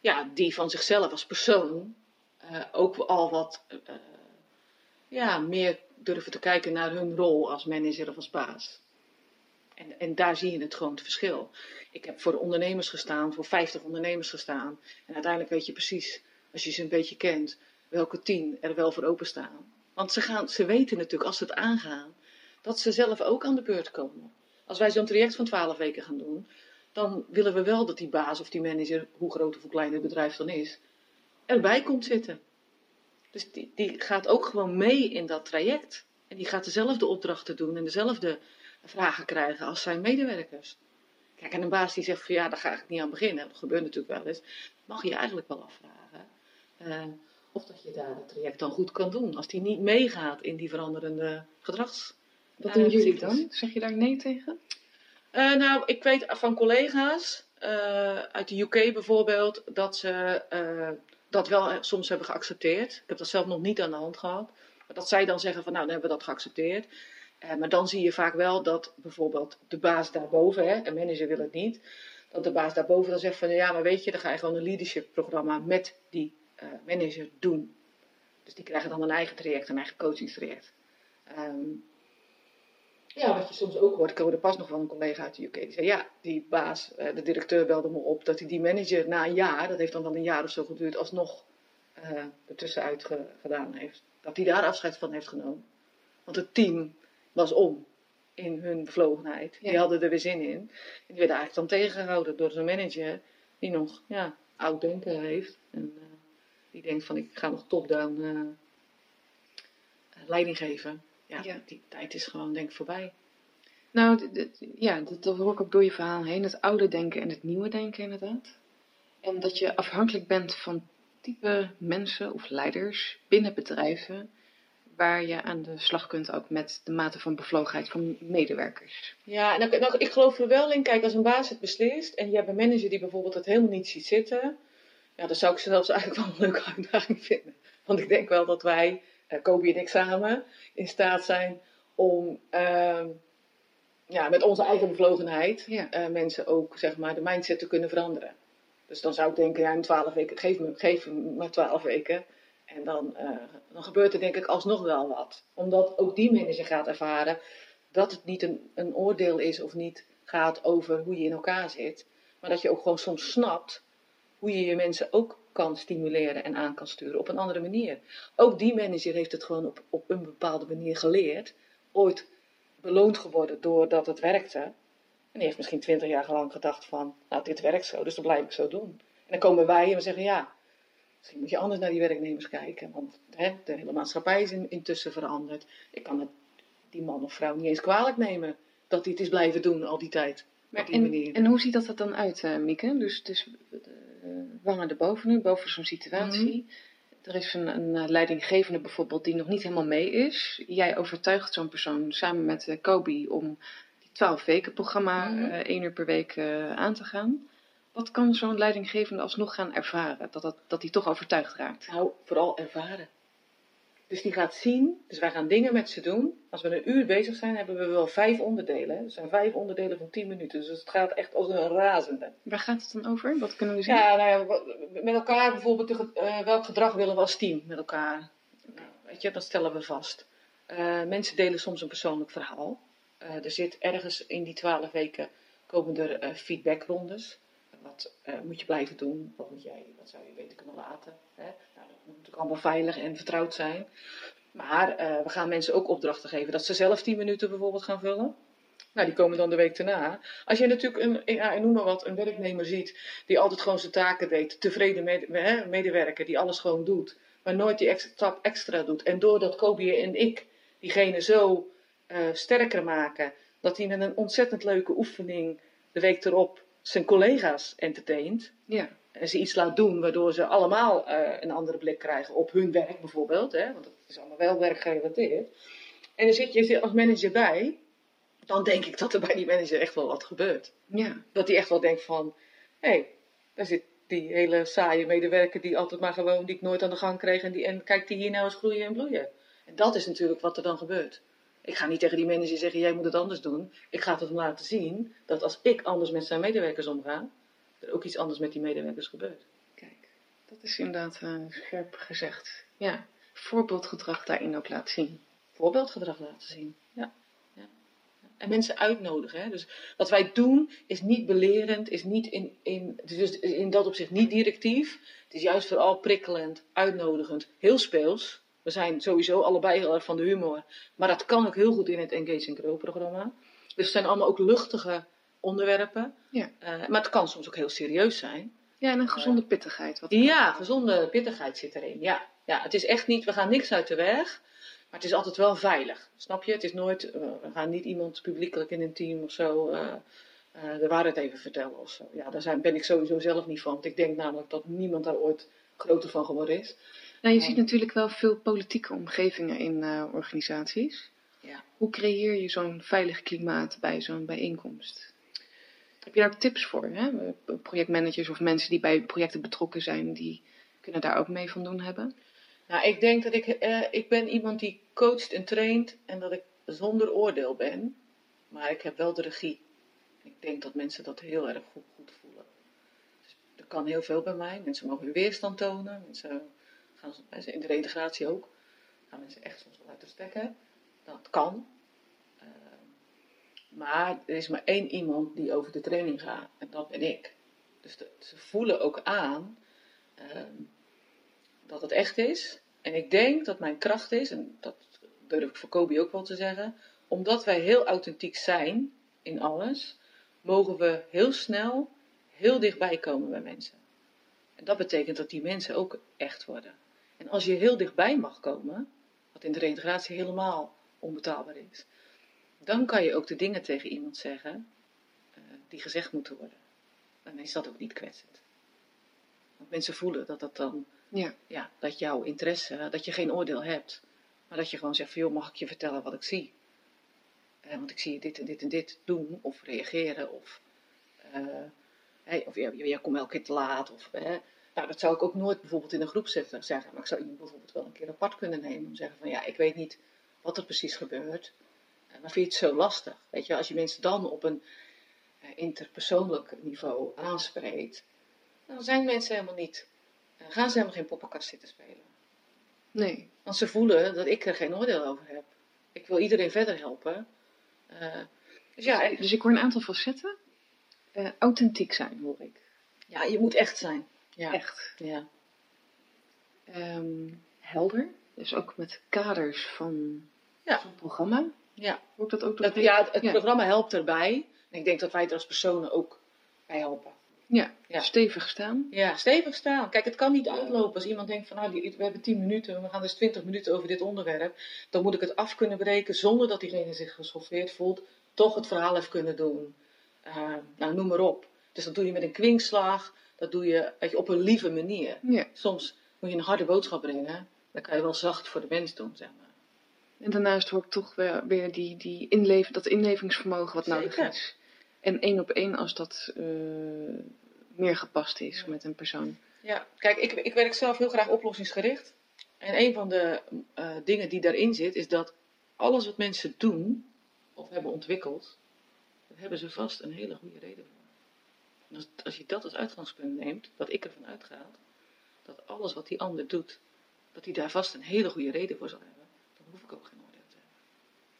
ja, die van zichzelf als persoon uh, ook al wat uh, ja, meer durven te kijken naar hun rol als manager of als baas. En, en daar zie je het gewoon het verschil. Ik heb voor ondernemers gestaan, voor 50 ondernemers gestaan. En uiteindelijk weet je precies, als je ze een beetje kent, welke tien er wel voor openstaan. Want ze, gaan, ze weten natuurlijk als ze het aangaan, dat ze zelf ook aan de beurt komen. Als wij zo'n traject van 12 weken gaan doen, dan willen we wel dat die baas of die manager, hoe groot of hoe klein het bedrijf dan is, erbij komt zitten. Dus die, die gaat ook gewoon mee in dat traject. En die gaat dezelfde opdrachten doen en dezelfde vragen krijgen als zijn medewerkers. Kijk, en een baas die zegt van ja, daar ga ik niet aan beginnen. Dat gebeurt natuurlijk wel eens. Mag je je eigenlijk wel afvragen. Uh, of dat je daar het traject dan goed kan doen. Als die niet meegaat in die veranderende gedrags wat doen jullie dan? Zeg je daar nee tegen? Uh, nou, ik weet van collega's uh, uit de UK bijvoorbeeld dat ze uh, dat wel soms hebben geaccepteerd. Ik heb dat zelf nog niet aan de hand gehad. Maar dat zij dan zeggen van nou, dan hebben we dat geaccepteerd. maar dan zie je vaak wel dat bijvoorbeeld de baas daarboven, hè, een manager wil het niet, dat de baas daarboven dan zegt van ja, maar weet je, dan ga je gewoon een leadership programma met die manager doen. Dus die krijgen dan een eigen traject, een eigen coachingstraject. Um, ja, wat je soms ook hoort. Ik hoorde pas nog van een collega uit de UK. Die zei, ja, die baas, eh, de directeur belde me op dat hij die manager na een jaar, dat heeft dan wel een jaar of zo geduurd, alsnog uh, ertussenuit gedaan heeft. Dat hij daar afscheid van heeft genomen. Want het team was om in hun bevlogenheid. Die hadden er weer zin in. En die werden eigenlijk dan tegengehouden door zijn manager, die nog ja, oud denken heeft. En uh, die denkt van, ik ga nog top-down leiding geven ja, die tijd is gewoon denk ik voorbij. Nou, ja, dat, dat hoor ik ook door je verhaal heen. Het oude denken en het nieuwe denken inderdaad. En dat je afhankelijk bent van type mensen of leiders binnen bedrijven waar je aan de slag kunt ook met de mate van bevlogenheid van medewerkers. Ja, en nou, ik geloof er wel in, kijk, als een baas het beslist en je hebt een manager die bijvoorbeeld het helemaal niet ziet zitten, ja, dan zou ik zelfs eigenlijk wel een leuke uitdaging vinden. Want ik denk wel dat wij uh, Kobe en ik samen in staat zijn om uh, ja, met onze eigen bevlogenheid uh, mensen ook zeg maar, de mindset te kunnen veranderen. Dus dan zou ik denken, ja, in twaalf weken, geef me, geef me maar twaalf weken. En dan, eh, dan gebeurt er denk ik alsnog wel wat. Omdat ook die manager gaat ervaren dat het niet een, een oordeel is of niet gaat over hoe je in elkaar zit. Maar dat je ook gewoon soms snapt hoe je je mensen ook kan stimuleren en aan kan sturen op een andere manier. Ook die manager heeft het gewoon op, op een bepaalde manier geleerd. Ooit beloond geworden doordat het werkte. En die heeft misschien twintig jaar lang gedacht van, nou dit werkt zo, dus dat blijf ik zo doen. En dan komen wij en we zeggen, ja, misschien moet je anders naar die werknemers kijken. Want hè, de hele maatschappij is intussen veranderd. Ik kan het die man of vrouw niet eens kwalijk nemen dat hij het is blijven doen al die tijd. Maar en, en, hoe ziet dat er dan uit, uh, Mieke? Dus, dus wangen erboven nu, boven zo'n situatie. Mhm. Er is een, een, eh, leidinggevende bijvoorbeeld die nog niet helemaal mee is. Jij overtuigt zo'n persoon samen met uh, Kobi om die 12 weken programma mm één uur per week aan te gaan. Wat kan zo'n leidinggevende alsnog gaan ervaren? Dat, dat, dat hij toch overtuigd raakt? Nou, vooral ervaren. Dus die gaat zien, dus wij gaan dingen met ze doen. Als we een uur bezig zijn, hebben we wel vijf onderdelen. Er zijn vijf onderdelen van tien minuten. Dus het gaat echt als een razende. Waar gaat het dan over? Wat kunnen we zien? Ja, nou ja, met elkaar bijvoorbeeld, uh, welk gedrag willen we als team met elkaar? Nou, weet je, dat stellen we vast. Uh, mensen delen soms een persoonlijk verhaal. Uh, er zit ergens in die twaalf weken komen er feedbackrondes. Wat moet je blijven doen? Wat, moet jij, wat zou je beter kunnen laten? Hè? Moet natuurlijk allemaal veilig en vertrouwd zijn. Maar uh, we gaan mensen ook opdrachten geven dat ze zelf 10 minuten bijvoorbeeld gaan vullen. Nou, die komen dan de week erna. Als je natuurlijk een, ja, noem maar wat, een werknemer ziet die altijd gewoon zijn taken deed, tevreden med, medewerker die alles gewoon doet, maar nooit die extra, extra doet. En doordat Kobi en ik diegene zo uh, sterker maken, dat hij met een ontzettend leuke oefening de week erop zijn collega's entertaint. Ja ze iets laat doen waardoor ze allemaal uh, een andere blik krijgen op hun werk bijvoorbeeld, hè, want dat is allemaal wel werkgerelateerd. En dan zit je als manager bij, dan denk ik dat er bij die manager echt wel wat gebeurt. Ja. Dat hij echt wel denkt van, hé, hey, daar zit die hele saaie medewerker die altijd maar gewoon, die ik nooit aan de gang kreeg en, die, en kijkt die hier nou eens groeien en bloeien. En dat is natuurlijk wat er dan gebeurt. Ik ga niet tegen die manager zeggen, jij moet het anders doen. Ik ga het hem laten zien dat als ik anders met zijn medewerkers omga, er ook iets anders met die medewerkers gebeurt. Kijk, dat is inderdaad uh, scherp gezegd. Ja, voorbeeldgedrag daarin ook laten zien. Voorbeeldgedrag laten zien, ja. ja. En mensen uitnodigen. Hè? Dus wat wij doen is niet belerend, is niet in, in, dus in dat opzicht niet directief. Het is juist vooral prikkelend, uitnodigend, heel speels. We zijn sowieso allebei heel erg van de humor. Maar dat kan ook heel goed in het Engage and Grow programma. Dus het zijn allemaal ook luchtige onderwerpen. Ja. Uh, maar het kan soms ook heel serieus zijn. Ja, en een gezonde pittigheid. Wat ja, gezonde pittigheid zit erin. Ja. ja, het is echt niet, we gaan niks uit de weg. Maar het is altijd wel veilig. Snap je? Het is nooit, uh, we gaan niet iemand publiekelijk in een team of zo uh, de waarheid even vertellen of zo. Ja, daar zijn, ben ik sowieso zelf niet van. Want ik denk namelijk dat niemand daar ooit groter van geworden is. Nou, je ziet natuurlijk wel veel politieke omgevingen in organisaties. Ja. Hoe creëer je zo'n veilig klimaat bij zo'n bijeenkomst? Heb je daar tips voor? Hè? Projectmanagers of mensen die bij projecten betrokken zijn, die kunnen daar ook mee van doen hebben? Nou, ik denk dat ik, eh, ik ben iemand die coacht en traint en dat ik zonder oordeel ben. Maar ik heb wel de regie. Ik denk dat mensen dat heel erg goed, goed voelen. Dus er kan heel veel bij mij. Mensen mogen hun weerstand tonen. Mensen gaan in de reintegratie ook. Gaan mensen echt soms wel uit de stekken. Dat kan. Maar er is maar één iemand die over de training gaat. En dat ben ik. Dus ze voelen ook aan ehm, dat het echt is. En ik denk dat mijn kracht is, en dat durf ik voor Kobe ook wel te zeggen, omdat wij heel authentiek zijn in alles, mogen we heel snel heel dichtbij komen bij mensen. En dat betekent dat die mensen ook echt worden. En als je heel dichtbij mag komen, wat in de reintegratie helemaal onbetaalbaar is, dan kan je ook de dingen tegen iemand zeggen uh, die gezegd moeten worden. Dan is dat ook niet kwetsend. Want mensen voelen dat dat dan, ja. Ja, dat jouw interesse, dat je geen oordeel hebt. Maar dat je gewoon zegt van, joh, mag ik je vertellen wat ik zie? Uh, want ik zie je dit en dit en dit doen, of reageren, of, uh, hey, of jij, jij komt elke keer te laat, of... nou, dat zou ik ook nooit bijvoorbeeld in een groep zeggen, maar ik zou iemand bijvoorbeeld wel een keer apart kunnen nemen. Om te zeggen van, ja, ik weet niet wat er precies gebeurt. Maar vind je het zo lastig? Weet je, als je mensen dan op een uh, interpersoonlijk niveau aanspreekt, dan zijn mensen helemaal niet, uh, gaan ze helemaal geen poppenkast zitten spelen. Nee. Want ze voelen dat ik er geen oordeel over heb. Ik wil iedereen verder helpen. Eh, dus ja, Dus, dus ik hoor een aantal facetten. Eh, authentiek zijn, hoor ik. ja, je moet echt zijn. Ja. Echt. Ja. Ehm, helder. Dus ook met kaders van Ja. zo'n programma. Ja. Ik dat ook Dat, ja, het, het Ja. programma helpt erbij. En ik denk dat wij er als personen ook bij helpen. Ja, Ja. stevig staan. Ja, stevig staan. Kijk, het kan niet uitlopen als iemand denkt van nou, we hebben 10 minuten, we gaan dus 20 minuten over dit onderwerp. Dan moet ik het af kunnen breken zonder dat diegene zich geschoffeerd voelt. Toch het verhaal heeft kunnen doen. Eh, nou, noem maar op. Dus dat doe je met een kwinkslag. Dat doe je weet je, op een lieve manier. Ja. Soms moet je een harde boodschap brengen. Dan kan je wel zacht voor de mens doen, zeg maar. En daarnaast hoor ik toch weer, weer die, die inleef, dat inlevingsvermogen wat nodig is. En één op één als dat eh, meer gepast is Ja. met een persoon. Ja, kijk, ik, ik werk zelf heel graag oplossingsgericht. En een van de eh, dingen die daarin zit, is dat alles wat mensen doen of hebben ontwikkeld, daar hebben ze vast een hele goede reden voor. En als, als je dat als uitgangspunt neemt, wat ik ervan uitga, dat alles wat die ander doet, dat hij daar vast een hele goede reden voor zal hebben, dan hoef ik ook geen oordeel te hebben.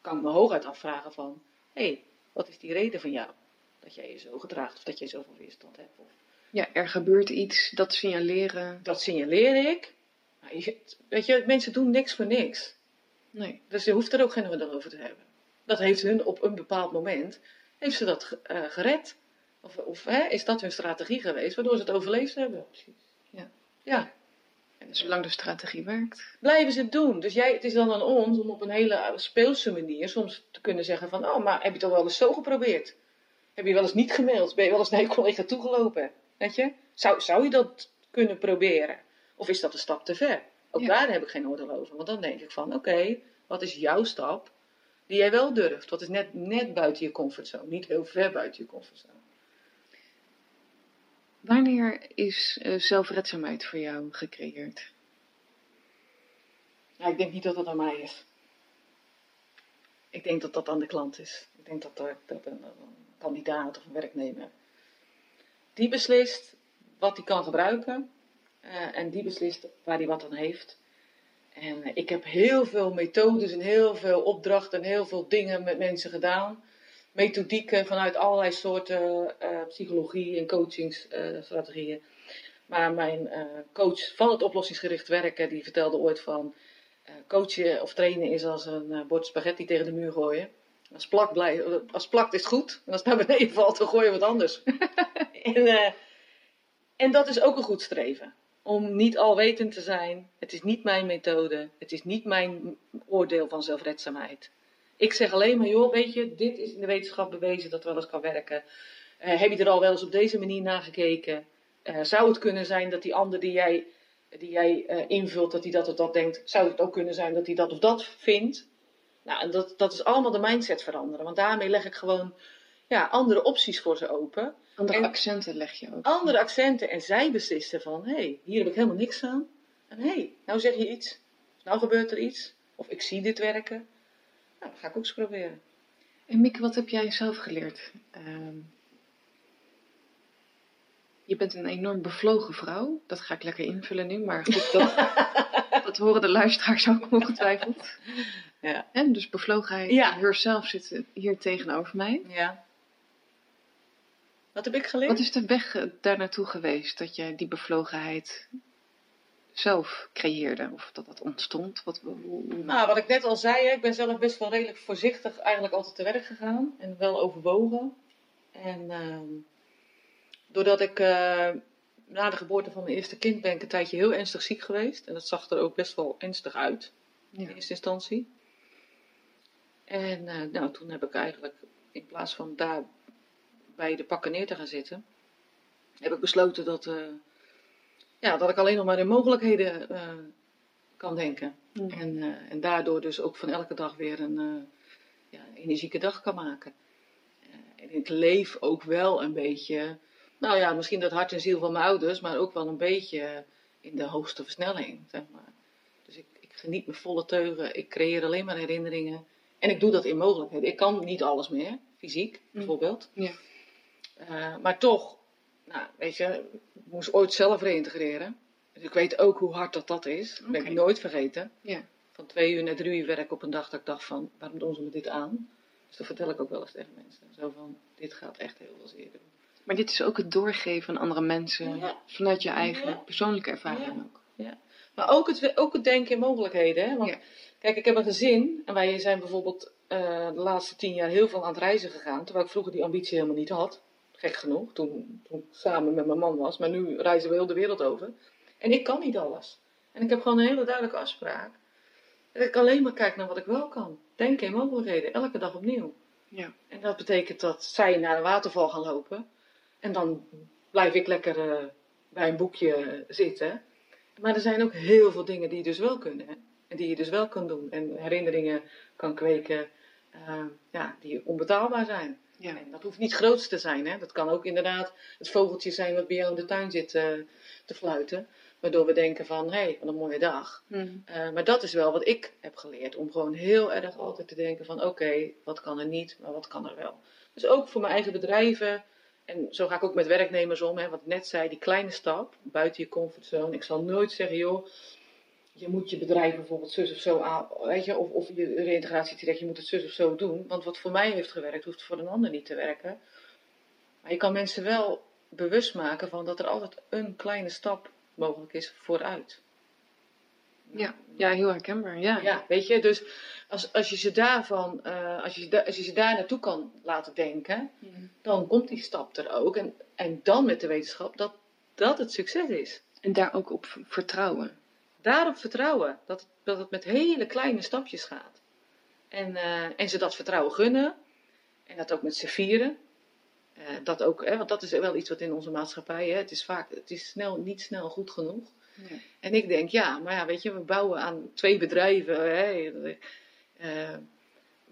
Kan ik me hooguit afvragen van, hé, hey, wat is die reden van jou? Dat jij je zo gedraagt of dat jij zoveel weerstand hebt. Of Ja, er gebeurt iets, dat signaleren. dat signaleer ik. Maar je, weet je, mensen doen niks voor niks. Nee. Dus je hoeft er ook geen oordeel over te hebben. Dat heeft hun op een bepaald moment, heeft ze dat eh, gered. Of, of hè, is dat hun strategie geweest, waardoor ze het overleefd hebben. Precies. Ja. Ja. En zolang de strategie werkt. Blijven ze het doen. Dus jij, het is dan aan ons om op een hele speelse manier soms te kunnen zeggen van, oh, maar heb je het al wel eens zo geprobeerd? Heb je wel eens niet gemaild? Ben je wel eens naar je collega toegelopen? Weet je? Zou, zou je dat kunnen proberen? Of is dat een stap te ver? Ook Ja. daar heb ik geen oordeel over. Want dan denk ik van, oké, wat is jouw stap die jij wel durft? Wat is net, net buiten je comfortzone, niet heel ver buiten je comfortzone. Wanneer is eh, zelfredzaamheid voor jou gecreëerd? Ik denk niet dat dat aan mij is. Ik denk dat dat aan de klant is. Ik denk dat, er, dat een, kandidaat of een werknemer. Die beslist wat hij kan gebruiken. eh, en die beslist waar hij wat aan heeft. En ik heb heel veel methodes en heel veel opdrachten en heel veel dingen met mensen gedaan. Methodieken vanuit allerlei soorten eh, psychologie en coachingsstrategieën. maar mijn eh, coach van het oplossingsgericht werken, die vertelde ooit van... eh, coachen of trainen is als een eh, bord spaghetti tegen de muur gooien. Als plakt, blij, als plakt is het goed. En als het naar beneden valt, dan gooi je wat anders. en, eh, en dat is ook een goed streven. Om niet alwetend te zijn. Het is niet mijn methode. Het is niet mijn oordeel van zelfredzaamheid. Ik zeg alleen maar, joh, weet je, dit is in de wetenschap bewezen dat wel eens kan werken. Eh, heb je er al wel eens op deze manier naar gekeken? Eh, zou het kunnen zijn dat die ander die jij, die jij eh, invult, dat hij dat of dat denkt? Zou het ook kunnen zijn dat hij dat of dat vindt? Nou, en dat, dat is allemaal de mindset veranderen. Want daarmee leg ik gewoon ja, andere opties voor ze open. Andere En- accenten leg je ook. Andere accenten. En zij beslissen van, hé, hey, hier heb ik helemaal niks aan. En hé, hey, nou zeg je iets. Nou gebeurt er iets. Of ik zie dit werken. Nou, dat ga ik ook eens proberen. En Mieke, wat heb jij zelf geleerd? Ehm, je bent een enorm bevlogen vrouw. Dat ga ik lekker invullen nu, maar goed, dat, dat horen de luisteraars ook ongetwijfeld. Ja. Hè, dus bevlogenheid, Ja. zelf zit hier tegenover mij. Ja. Wat heb ik geleerd? Wat is de weg eh, daar naartoe geweest dat je die bevlogenheid zelf creëerde? Of dat dat ontstond? Wat, Nou, wat ik net al zei, hè, ik ben zelf best wel redelijk voorzichtig eigenlijk altijd te werk gegaan. En wel overwogen. En ehm, doordat ik eh, na de geboorte van mijn eerste kind ben ik een tijdje heel ernstig ziek geweest. En dat zag er ook best wel ernstig uit. ja. in eerste instantie. En eh, nou, toen heb ik eigenlijk, in plaats van daar bij de pakken neer te gaan zitten, heb ik besloten dat, eh, ja, dat ik alleen nog maar in mogelijkheden eh, kan denken. Ja. En, eh, en daardoor dus ook van elke dag weer een eh, ja, energieke dag kan maken. En ik leef ook wel een beetje, nou ja, misschien dat hart en ziel van mijn ouders, maar ook wel een beetje in de hoogste versnelling, zeg maar. Dus ik, ik geniet me volle teugen, ik creëer alleen maar herinneringen. En ik doe dat in mogelijkheden. Ik kan niet alles meer, fysiek bijvoorbeeld. Ja. Eh, maar toch, nou, weet je, ik moest ooit zelf reïntegreren. Dus ik weet ook hoe hard dat dat is. Dat ben Oké. ik nooit vergeten. Ja. Van twee uur naar drie uur werk op een dag dat ik dacht van, waarom doen ze me dit aan? Dus dat vertel ik ook wel eens tegen mensen. Zo van, dit gaat echt heel veel zeer doen. Maar dit is ook het doorgeven aan andere mensen Ja. vanuit je eigen Ja. persoonlijke ervaring Ja. ook. Maar ook het, ook het denken in mogelijkheden. Hè? Want Ja. kijk, ik heb een gezin en wij zijn bijvoorbeeld eh, de laatste tien jaar heel veel aan het reizen gegaan. Terwijl ik vroeger die ambitie helemaal niet had. Gek genoeg, toen, toen ik samen met mijn man was. Maar nu reizen we heel de wereld over. En ik kan niet alles. En ik heb gewoon een hele duidelijke afspraak. Dat ik alleen maar kijk naar wat ik wel kan. Denken in mogelijkheden, elke dag opnieuw. Ja. En dat betekent dat zij naar een waterval gaan lopen. En dan blijf ik lekker eh, bij een boekje zitten. Maar er zijn ook heel veel dingen die je dus wel kunnen. Hè? En die je dus wel kan doen. En herinneringen kan kweken eh, ja, die onbetaalbaar zijn. Ja. En dat hoeft niet groots te zijn. Hè? Dat kan ook inderdaad het vogeltje zijn wat bij jou in de tuin zit eh, te fluiten. Waardoor we denken van, hé, hey, wat een mooie dag. Hm. Eh, maar dat is wel wat ik heb geleerd. Om gewoon heel erg altijd te denken van oké, wat kan er niet, maar wat kan er wel. Dus ook voor mijn eigen bedrijven. En zo ga ik ook met werknemers om. Hè, wat ik net zei, die kleine stap buiten je comfortzone. Ik zal nooit zeggen, joh, je moet je bedrijf bijvoorbeeld zus of zo aan, weet je, of, of je reïntegratietraject, je moet het zus of zo doen. Want wat voor mij heeft gewerkt, hoeft voor een ander niet te werken. Maar je kan mensen wel bewust maken van dat er altijd een kleine stap mogelijk is vooruit. Ja. ja, heel herkenbaar. Ja. Ja, weet je, dus als, als je ze daarvan, eh, als, je, da- als je ze daar naartoe kan laten denken, Hm. dan komt die stap er ook. En, en dan met de wetenschap dat dat het succes is. En daar ook op vertrouwen. Daarop vertrouwen, dat, dat het met hele kleine stapjes gaat. En, eh, en ze dat vertrouwen gunnen. En dat ook met ze vieren. Eh, dat ook, hè, want dat is wel iets wat in onze maatschappij, hè, het is vaak, het is snel, niet snel goed genoeg. En ik denk, ja, maar ja, weet je, we bouwen aan twee bedrijven. Hè, eh,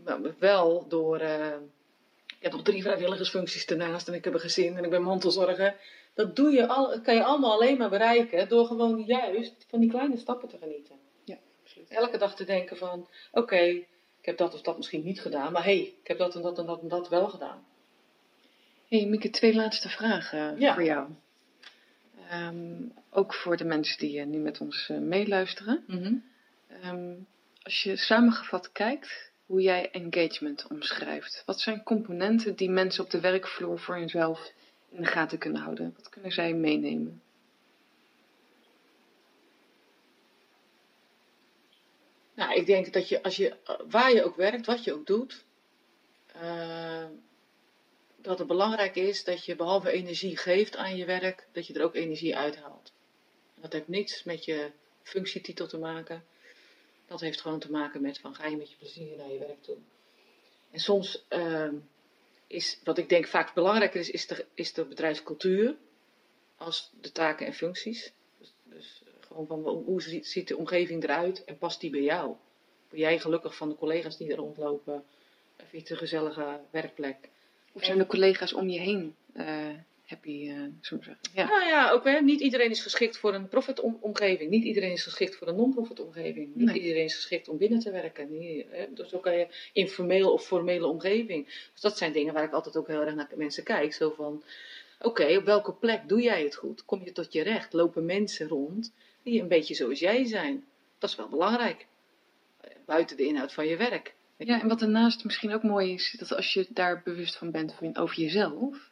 maar wel door. ik heb nog drie vrijwilligersfuncties ernaast en ik heb een gezin en ik ben mantelzorger. Dat doe je al, kan je allemaal alleen maar bereiken door gewoon juist van die kleine stappen te genieten. Absoluut. Elke dag te denken van, oké, ik heb dat of dat misschien niet gedaan, maar hé, hey, ik heb dat en dat en dat en dat wel gedaan. Hey Mieke, twee laatste vragen Ja. voor jou. Ehm, ook voor de mensen die eh, nu met ons eh, meeluisteren. Ehm, als je samengevat kijkt hoe jij engagement omschrijft, wat zijn componenten die mensen op de werkvloer voor hunzelf in de gaten kunnen houden? Wat kunnen zij meenemen? Nou, ik denk dat je, als je, waar je ook werkt, wat je ook doet, eh, dat het belangrijk is dat je behalve energie geeft aan je werk, dat je er ook energie uithaalt. Dat heeft niets met je functietitel te maken. Dat heeft gewoon te maken met van ga je met je plezier naar je werk toe. En soms eh, is, wat ik denk vaak belangrijker is, is de, is de bedrijfscultuur als de taken en functies. Dus, dus gewoon van hoe hoe ziet, de omgeving eruit en past die bij jou? Word jij gelukkig van de collega's die er rondlopen? Vind je het een gezellige werkplek? Of zijn de collega's om je heen eh, happy, eh zullen we zeggen? Ja. Nou ja, ook hè, niet iedereen is geschikt voor een profit-omgeving. Niet iedereen is geschikt voor een non-profit-omgeving. Niet Nee. iedereen is geschikt om binnen te werken. Nee, hè, dus ook kan je informeel of formele omgeving. Dus dat zijn dingen waar ik altijd ook heel erg naar mensen kijk. Zo van, oké, op welke plek doe jij het goed? Kom je tot je recht? Lopen mensen rond die een beetje zoals jij zijn? Dat is wel belangrijk. Buiten de inhoud van je werk. ja, en wat daarnaast misschien ook mooi is, dat als je daar bewust van bent van, over jezelf.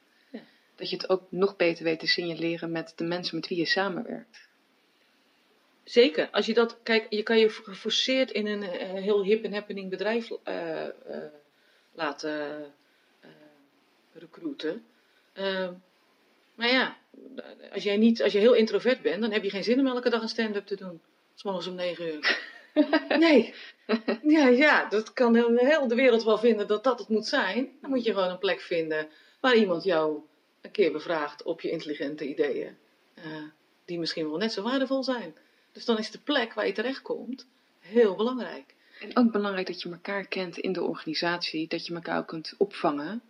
Dat je het ook nog beter weet te signaleren met de mensen met wie je samenwerkt. Zeker. Als je dat, kijk, je kan je geforceerd in een eh, heel hip en happening bedrijf eh, eh, laten recruiten. Eh, maar ja, als jij niet, als je heel introvert bent, dan heb je geen zin om elke dag een stand-up te doen. S morgens om negen uur. Nee. Ja, ja, dat kan heel, heel de wereld wel vinden dat dat het moet zijn. Dan moet je gewoon een plek vinden waar iemand jou een keer bevraagt op je intelligente ideeën. eh, die misschien wel net zo waardevol zijn. Dus dan is de plek waar je terechtkomt heel belangrijk. En ook belangrijk dat je elkaar kent in de organisatie, dat je elkaar ook kunt opvangen.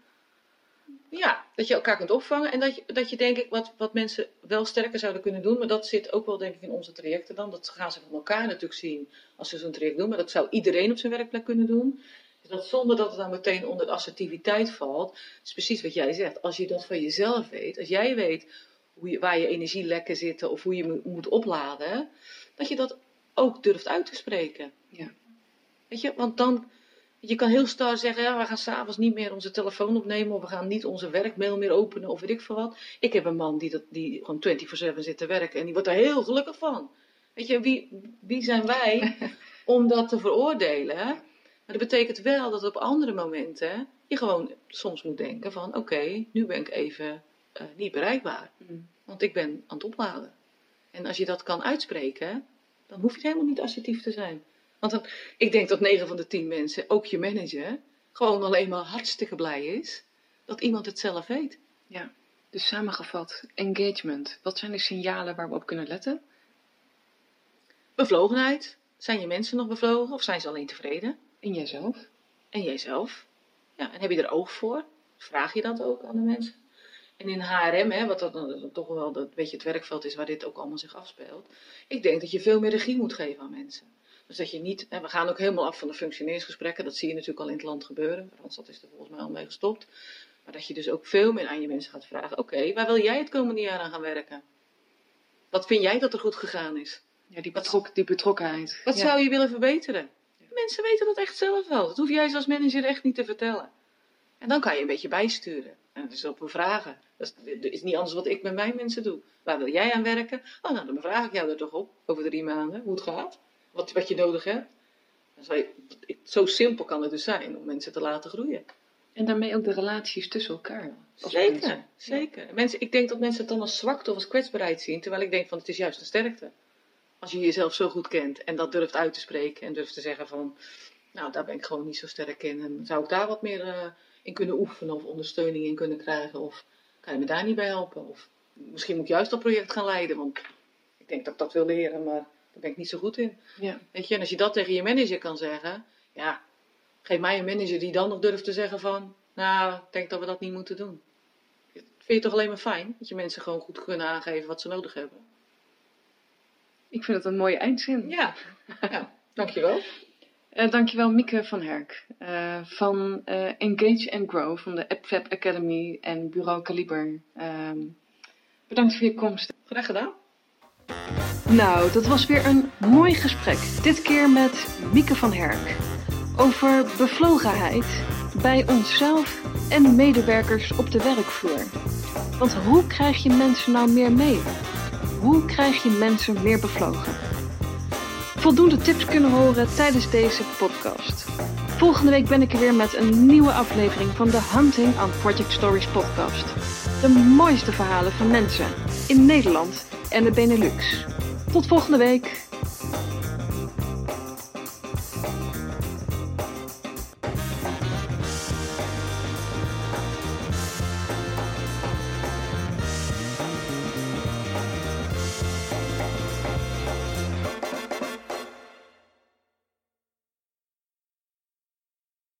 Ja, dat je elkaar kunt opvangen en dat je, dat je denk ik, wat, wat mensen wel sterker zouden kunnen doen, maar dat zit ook wel denk ik in onze trajecten dan. Dat gaan ze van elkaar natuurlijk zien als ze zo'n traject doen, maar dat zou iedereen op zijn werkplek kunnen doen. Dat zonder dat het dan meteen onder de assertiviteit valt, is precies wat jij zegt. Als je dat van jezelf weet, als jij weet hoe je, waar je energielekken zitten of hoe je mo- moet opladen, dat je dat ook durft uit te spreken. Ja. Weet je, want dan, je kan heel star zeggen, ja, we gaan s'avonds niet meer onze telefoon opnemen of we gaan niet onze werkmail meer openen of weet ik veel wat. Ik heb een man die, dat, die gewoon 24-7 zit te werken en die wordt er heel gelukkig van. Weet je, wie, wie zijn wij om dat te veroordelen? Maar dat betekent wel dat op andere momenten je gewoon soms moet denken van oké, nu ben ik even eh, niet bereikbaar. Mm. Want ik ben aan het opladen. En als je dat kan uitspreken, dan hoef je helemaal niet assertief te zijn. Want dan, ik denk dat 9 van de 10 mensen, ook je manager, gewoon alleen maar hartstikke blij is dat iemand het zelf weet. Ja. Dus samengevat, engagement. Wat zijn de signalen waar we op kunnen letten? Bevlogenheid. Zijn je mensen nog bevlogen of zijn ze alleen tevreden? In jezelf. En jijzelf. Ja, en heb je er oog voor? Vraag je dat ook aan de mensen? En in HRM, hè, wat dat toch wel dat, weet je, het werkveld is waar dit ook allemaal zich afspeelt. Ik denk dat je veel meer regie moet geven aan mensen. Dus dat je niet, en we gaan ook helemaal af van de functioneersgesprekken, dat zie je natuurlijk al in het land gebeuren. Randstad is er volgens mij al mee gestopt. Maar dat je dus ook veel meer aan je mensen gaat vragen: oké, waar wil jij het komende jaar aan gaan werken? Wat vind jij dat er goed gegaan is? Ja, die, betrok, die betrokkenheid. Wat ja. zou je willen verbeteren? Mensen weten dat echt zelf wel. Dat hoef jij als manager echt niet te vertellen. En dan kan je een beetje bijsturen. En dat is op een vragen. Dat is, dat is niet anders wat ik met mijn mensen doe. Waar wil jij aan werken? Oh, nou, dan vraag ik jou er toch op. Over drie maanden. Hoe het gaat. Wat, wat je nodig hebt. Je, zo simpel kan het dus zijn om mensen te laten groeien. En daarmee ook de relaties tussen elkaar. Zeker, mensen. zeker. Mensen, ik denk dat mensen het dan als zwakte of als kwetsbaarheid zien. Terwijl ik denk van het is juist een sterkte. Als je jezelf zo goed kent en dat durft uit te spreken. En durft te zeggen van, nou daar ben ik gewoon niet zo sterk in. En zou ik daar wat meer eh, in kunnen oefenen of ondersteuning in kunnen krijgen? Of kan je me daar niet bij helpen? Of misschien moet ik juist dat project gaan leiden. Want ik denk dat ik dat wil leren, maar daar ben ik niet zo goed in. Ja. Weet je, en als je dat tegen je manager kan zeggen, ja, geef mij een manager die dan nog durft te zeggen van, nou, ik denk dat we dat niet moeten doen. Vind je het toch alleen maar fijn dat je mensen gewoon goed kunnen aangeven wat ze nodig hebben? Ik vind het een mooie eindzin. Ja, ja dankjewel. Eh, dankjewel Mieke van Herk eh, van eh, Engage and Grow van de AppFab Academy en Bureau Kaliber. Ehm, bedankt voor je komst. Graag gedaan. Nou, dat was weer een mooi gesprek. Dit keer met Mieke van Herk. Over bevlogenheid bij onszelf en medewerkers op de werkvloer. Want hoe krijg je mensen nou meer mee? Hoe krijg je mensen meer bevlogen? Voldoende tips kunnen horen tijdens deze podcast. Volgende week ben ik er weer met een nieuwe aflevering van de Hunting on Project Stories podcast. De mooiste verhalen van mensen in Nederland en de Benelux. Tot volgende week.